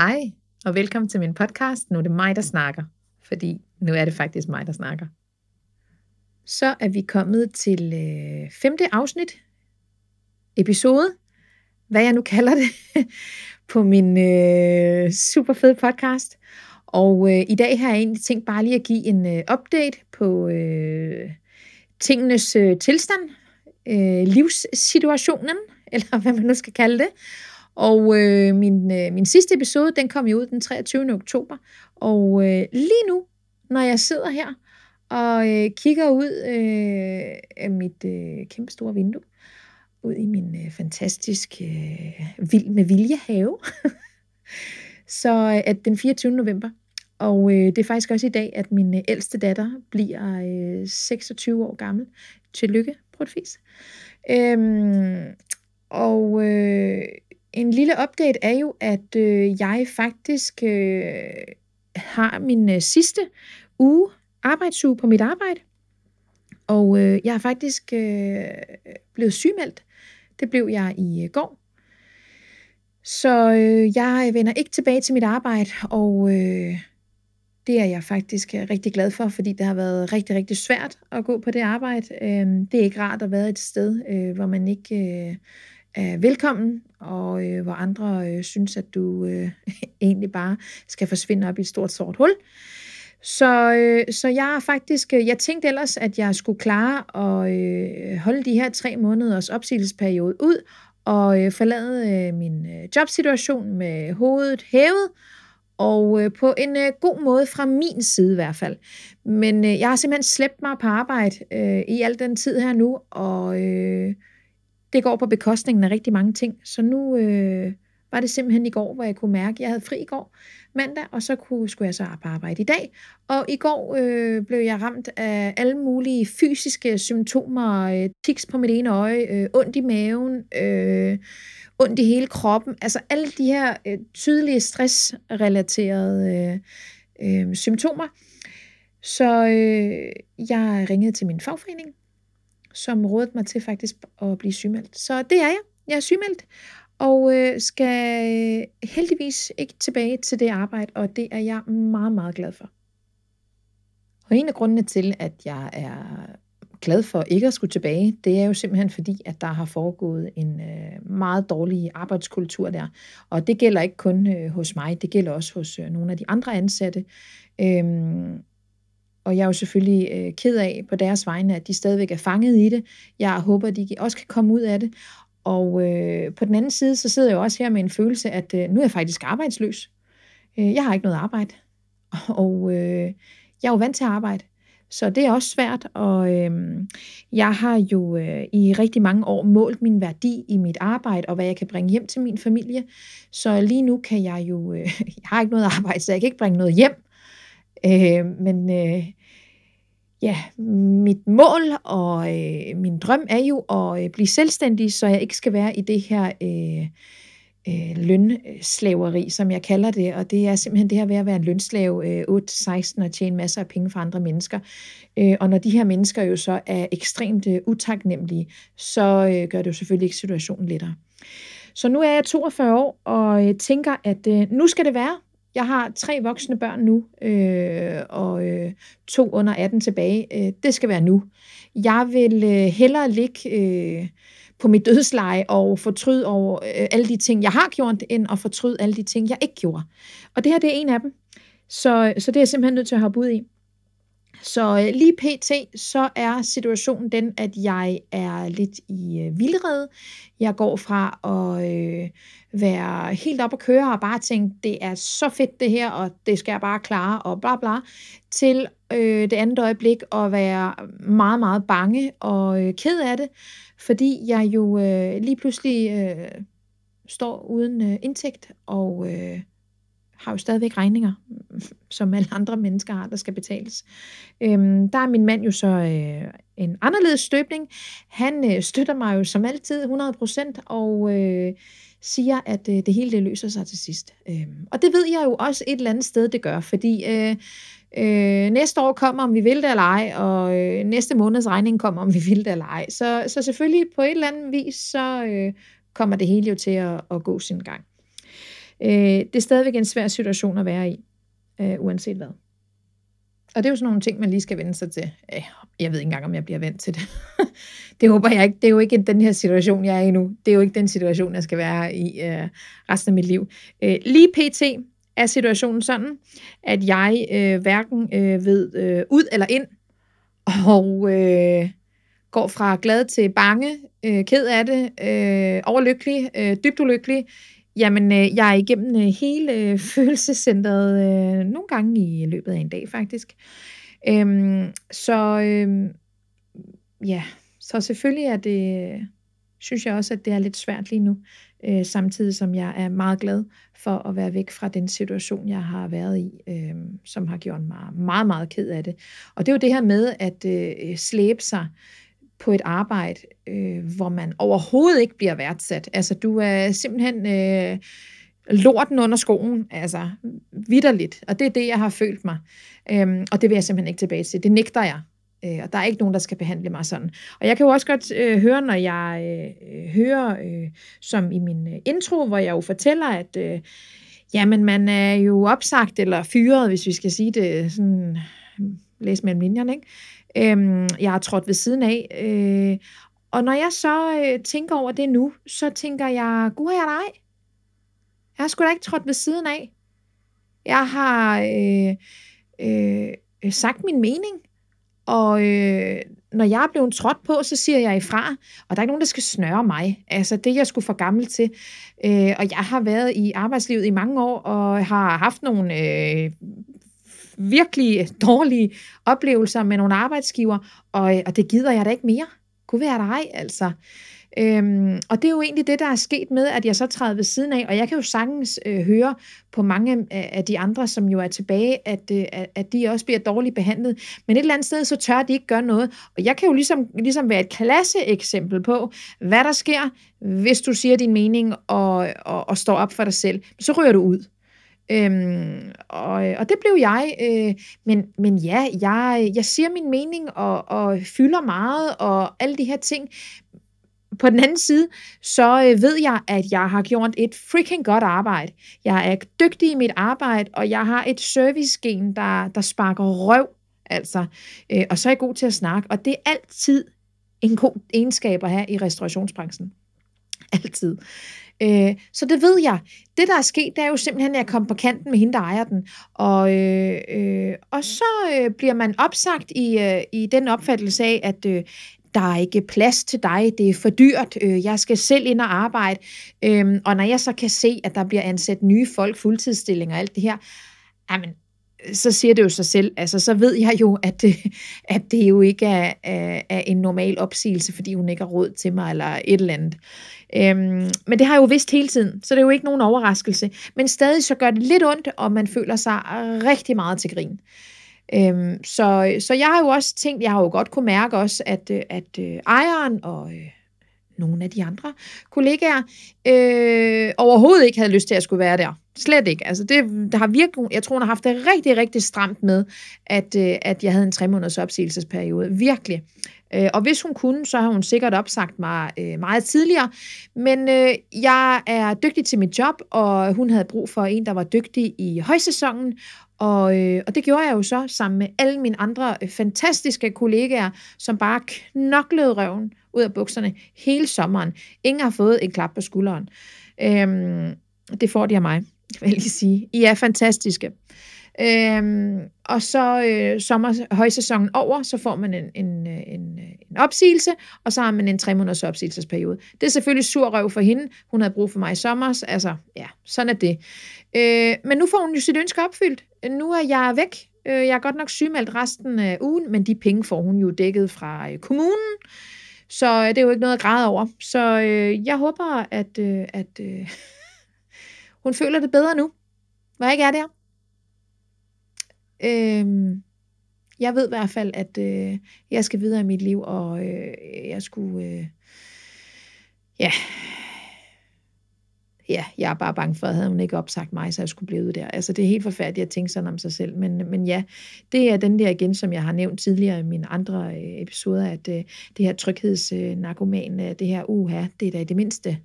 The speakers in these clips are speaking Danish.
Hej, og velkommen til min podcast. Nu er det mig, der snakker, fordi nu er det faktisk mig, der snakker. Så er vi kommet til øh, femte afsnit, episode, hvad jeg nu kalder det, på min øh, super fede podcast. Og øh, i dag har jeg egentlig tænkt bare lige at give en øh, update på øh, tingenes øh, tilstand, øh, livssituationen, eller hvad man nu skal kalde det. Og øh, min, øh, min sidste episode, den kom jo ud den 23. oktober. Og øh, lige nu, når jeg sidder her og øh, kigger ud øh, af mit øh, kæmpe store vindue, ud i min øh, fantastiske øh, vild med vilje have, så øh, at den 24. november. Og øh, det er faktisk også i dag, at min øh, ældste datter bliver øh, 26 år gammel. Tillykke, brutfis. Øhm, og øh, en lille update er jo, at øh, jeg faktisk øh, har min øh, sidste uge arbejdsuge på mit arbejde. Og øh, jeg er faktisk øh, blevet sygemeldt. Det blev jeg i øh, går. Så øh, jeg vender ikke tilbage til mit arbejde, og øh, det er jeg faktisk øh, rigtig glad for, fordi det har været rigtig, rigtig svært at gå på det arbejde. Øh, det er ikke rart at være et sted, øh, hvor man ikke øh, er velkommen, og øh, hvor andre øh, synes, at du øh, egentlig bare skal forsvinde op i et stort sort hul. Så, øh, så jeg er faktisk, øh, jeg tænkte ellers, at jeg skulle klare at øh, holde de her tre måneders opsigelsesperiode ud, og øh, forlade øh, min øh, jobsituation med hovedet hævet, og øh, på en øh, god måde fra min side i hvert fald. Men øh, jeg har simpelthen slæbt mig på arbejde øh, i al den tid her nu, og øh, det går på bekostningen af rigtig mange ting. Så nu øh, var det simpelthen i går, hvor jeg kunne mærke, at jeg havde fri i går mandag, og så kunne, skulle jeg så på arbejde i dag. Og i går øh, blev jeg ramt af alle mulige fysiske symptomer, øh, tiks på mit ene øje, øh, ondt i maven, øh, ondt i hele kroppen. Altså alle de her øh, tydelige stressrelaterede øh, øh, symptomer. Så øh, jeg ringede til min fagforening, som rådede mig til faktisk at blive sygemeldt. Så det er jeg. Jeg er sygemeldt, og øh, skal øh, heldigvis ikke tilbage til det arbejde, og det er jeg meget, meget glad for. Og en af grundene til, at jeg er glad for ikke at skulle tilbage, det er jo simpelthen fordi, at der har foregået en øh, meget dårlig arbejdskultur der. Og det gælder ikke kun øh, hos mig, det gælder også hos øh, nogle af de andre ansatte. Øhm, og jeg er jo selvfølgelig øh, ked af på deres vegne, at de stadigvæk er fanget i det. Jeg håber, at de også kan komme ud af det. Og øh, på den anden side, så sidder jeg jo også her med en følelse, at øh, nu er jeg faktisk arbejdsløs. Øh, jeg har ikke noget arbejde. Og øh, jeg er jo vant til at arbejde. Så det er også svært, og øh, jeg har jo øh, i rigtig mange år målt min værdi i mit arbejde, og hvad jeg kan bringe hjem til min familie. Så lige nu kan jeg jo, øh, jeg har ikke noget arbejde, så jeg kan ikke bringe noget hjem. Øh, men øh, ja, mit mål og øh, min drøm er jo at øh, blive selvstændig, så jeg ikke skal være i det her øh, øh, lønslaveri, som jeg kalder det. Og det er simpelthen det her ved at være en lønslave øh, 8-16 og tjene masser af penge for andre mennesker. Øh, og når de her mennesker jo så er ekstremt øh, utaknemmelige, så øh, gør det jo selvfølgelig ikke situationen lettere. Så nu er jeg 42 år og øh, tænker, at øh, nu skal det være. Jeg har tre voksne børn nu, øh, og øh, to under 18 tilbage. Øh, det skal være nu. Jeg vil øh, hellere ligge øh, på mit dødsleje og fortryde over øh, alle de ting, jeg har gjort, end at fortryde alle de ting, jeg ikke gjorde. Og det her, det er en af dem. Så, så det er jeg simpelthen nødt til at hoppe ud i. Så øh, lige pt, så er situationen den, at jeg er lidt i øh, vildrede. Jeg går fra at øh, være helt op at køre og bare tænke, det er så fedt det her, og det skal jeg bare klare, og bla bla, til øh, det andet øjeblik at være meget, meget bange og øh, ked af det, fordi jeg jo øh, lige pludselig øh, står uden øh, indtægt, og øh, har jo stadigvæk regninger, som alle andre mennesker har, der skal betales. Øhm, der er min mand jo så øh, en anderledes støbning. Han øh, støtter mig jo som altid 100%, og øh, siger, at øh, det hele det løser sig til sidst. Øhm, og det ved jeg jo også et eller andet sted, det gør, fordi øh, øh, næste år kommer, om vi vil det eller ej, og øh, næste måneds regning kommer, om vi vil det eller ej. Så, så selvfølgelig på et eller andet vis, så øh, kommer det hele jo til at, at gå sin gang. Øh, det er stadigvæk en svær situation at være i, øh, uanset hvad. Og det er jo sådan nogle ting, man lige skal vende sig til. Øh, jeg ved ikke engang, om jeg bliver vant til det. det håber jeg ikke. Det er jo ikke den her situation, jeg er i nu. Det er jo ikke den situation, jeg skal være i øh, resten af mit liv. Øh, lige pt. er situationen sådan, at jeg øh, hverken øh, ved øh, ud eller ind, og øh, går fra glad til bange, øh, ked af det, øh, overlykkelig, øh, dybt ulykkelig. Jamen, øh, jeg er igennem øh, hele øh, følelsescentret øh, nogle gange i løbet af en dag, faktisk. Øhm, så øh, ja, så selvfølgelig er det, synes jeg også, at det er lidt svært lige nu, øh, samtidig som jeg er meget glad for at være væk fra den situation, jeg har været i, øh, som har gjort mig meget, meget ked af det. Og det er jo det her med at øh, slæbe sig på et arbejde, øh, hvor man overhovedet ikke bliver værdsat. Altså, du er simpelthen øh, lorten under skoen, altså vidderligt. Og det er det, jeg har følt mig. Øhm, og det vil jeg simpelthen ikke tilbage til. Det nægter jeg. Øh, og der er ikke nogen, der skal behandle mig sådan. Og jeg kan jo også godt øh, høre, når jeg øh, hører, øh, som i min øh, intro, hvor jeg jo fortæller, at øh, jamen, man er jo opsagt eller fyret, hvis vi skal sige det sådan, læs mellem linjerne, ikke? Øhm, jeg har trådt ved siden af. Øh, og når jeg så øh, tænker over det nu, så tænker jeg, gud jeg dig. Jeg har sgu da ikke trådt ved siden af. Jeg har øh, øh, sagt min mening, og øh, når jeg er blevet trådt på, så siger jeg ifra, og der er ikke nogen, der skal snøre mig. Altså, det er jeg skulle for gammel til. Øh, og jeg har været i arbejdslivet i mange år, og har haft nogle øh, virkelig dårlige oplevelser med nogle arbejdsgiver, og, øh, og det gider jeg da ikke mere. Kunne være dig, altså. Øhm, og det er jo egentlig det, der er sket med, at jeg så træder ved siden af, og jeg kan jo sagtens øh, høre på mange af, af de andre, som jo er tilbage, at, øh, at de også bliver dårligt behandlet. Men et eller andet sted, så tør de ikke gøre noget. Og jeg kan jo ligesom, ligesom være et klasse eksempel på, hvad der sker, hvis du siger din mening og, og, og står op for dig selv. Så ryger du ud. Øhm, og, og det blev jeg. Øh, men, men ja, jeg, jeg siger min mening og, og fylder meget og alle de her ting. På den anden side, så øh, ved jeg, at jeg har gjort et freaking godt arbejde. Jeg er dygtig i mit arbejde, og jeg har et servicegen, der, der sparker røv. Altså, øh, og så er jeg god til at snakke, og det er altid en god egenskab at have i restaurationsbranchen. Altid. Øh, så det ved jeg. Det, der er sket, det er jo simpelthen, at jeg kom på kanten med hende, der ejer den. Og, øh, øh, og så øh, bliver man opsagt i, øh, i den opfattelse af, at øh, der er ikke plads til dig, det er for dyrt, øh, jeg skal selv ind og arbejde. Øh, og når jeg så kan se, at der bliver ansat nye folk, fuldtidsstillinger og alt det her, jamen, så siger det jo sig selv, altså så ved jeg jo, at det, at det jo ikke er, er, er en normal opsigelse, fordi hun ikke har råd til mig, eller et eller andet. Øhm, men det har jeg jo vidst hele tiden, så det er jo ikke nogen overraskelse. Men stadig så gør det lidt ondt, og man føler sig rigtig meget til grin. Øhm, så, så jeg har jo også tænkt, jeg har jo godt kunne mærke også, at, at øh, ejeren og øh, nogle af de andre kollegaer øh, overhovedet ikke havde lyst til at skulle være der. Slet ikke. Altså det, der har virkelig, jeg tror, hun har haft det rigtig, rigtig stramt med, at, øh, at jeg havde en tre måneders opsigelsesperiode. Virkelig. Øh, og hvis hun kunne, så har hun sikkert opsagt mig øh, meget tidligere. Men øh, jeg er dygtig til mit job, og hun havde brug for en, der var dygtig i højsæsonen. Og, øh, og det gjorde jeg jo så sammen med alle mine andre øh, fantastiske kollegaer, som bare knoklede røven ud af bukserne hele sommeren. Ingen har fået en klap på skulderen. Øhm, det får de af mig, vil jeg lige sige. I er fantastiske. Øhm, og så øh, sommer, højsæsonen over, så får man en, en, øh, en, en opsigelse, og så har man en tre måneders opsigelsesperiode. Det er selvfølgelig sur røv for hende. Hun havde brug for mig i sommer. Altså, ja, sådan er det. Øh, men nu får hun jo sit ønske opfyldt. Nu er jeg væk. Øh, jeg er godt nok sygemeldt resten af ugen, men de penge får hun jo dækket fra øh, kommunen. Så øh, det er jo ikke noget at græde over. Så øh, jeg håber, at, øh, at øh, hun føler det bedre nu. Hvor jeg ikke er der. Øh, jeg ved i hvert fald, at øh, jeg skal videre i mit liv, og øh, jeg skulle... Øh, ja, ja, jeg er bare bange for, at havde hun ikke opsagt mig, så jeg skulle blive der. Altså, det er helt forfærdeligt at tænke sådan om sig selv. Men, men ja, det er den der igen, som jeg har nævnt tidligere i mine andre øh, episoder, at øh, det her tryghedsnarkoman, øh, øh, det her uha, det er da i det mindste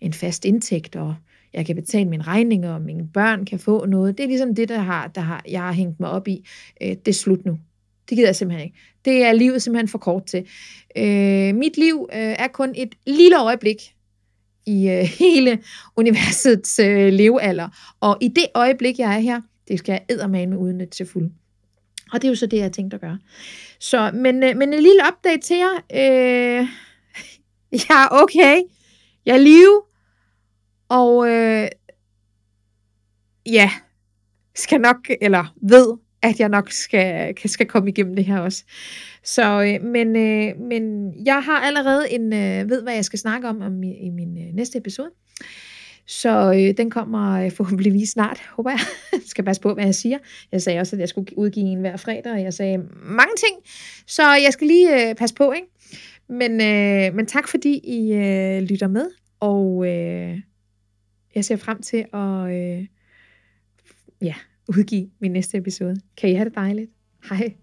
en fast indtægt, og jeg kan betale mine regninger, og mine børn kan få noget. Det er ligesom det, der har, der har, jeg har hængt mig op i. Øh, det er slut nu. Det gider jeg simpelthen ikke. Det er livet simpelthen for kort til. Øh, mit liv øh, er kun et lille øjeblik i øh, hele universets øh, levealder. Og i det øjeblik, jeg er her, det skal jeg eddermane med udnytte til fuld. Og det er jo så det, jeg har tænkt at gøre. Så, men, øh, men en lille update til jer. Øh, jeg er okay. Jeg er live. Og øh, ja, skal nok, eller ved, at jeg nok skal, skal komme igennem det her også. Så, øh, men, øh, men jeg har allerede en, øh, ved, hvad jeg skal snakke om, om i, i min øh, næste episode. Så øh, den kommer øh, forhåbentligvis snart, håber jeg. jeg skal passe på, hvad jeg siger. Jeg sagde også, at jeg skulle udgive en hver fredag, og jeg sagde mange ting. Så jeg skal lige øh, passe på, ikke? Men, øh, men tak fordi I øh, lytter med, og øh, jeg ser frem til at øh, ja, udgive min næste episode. Kan I have det dejligt? Hej.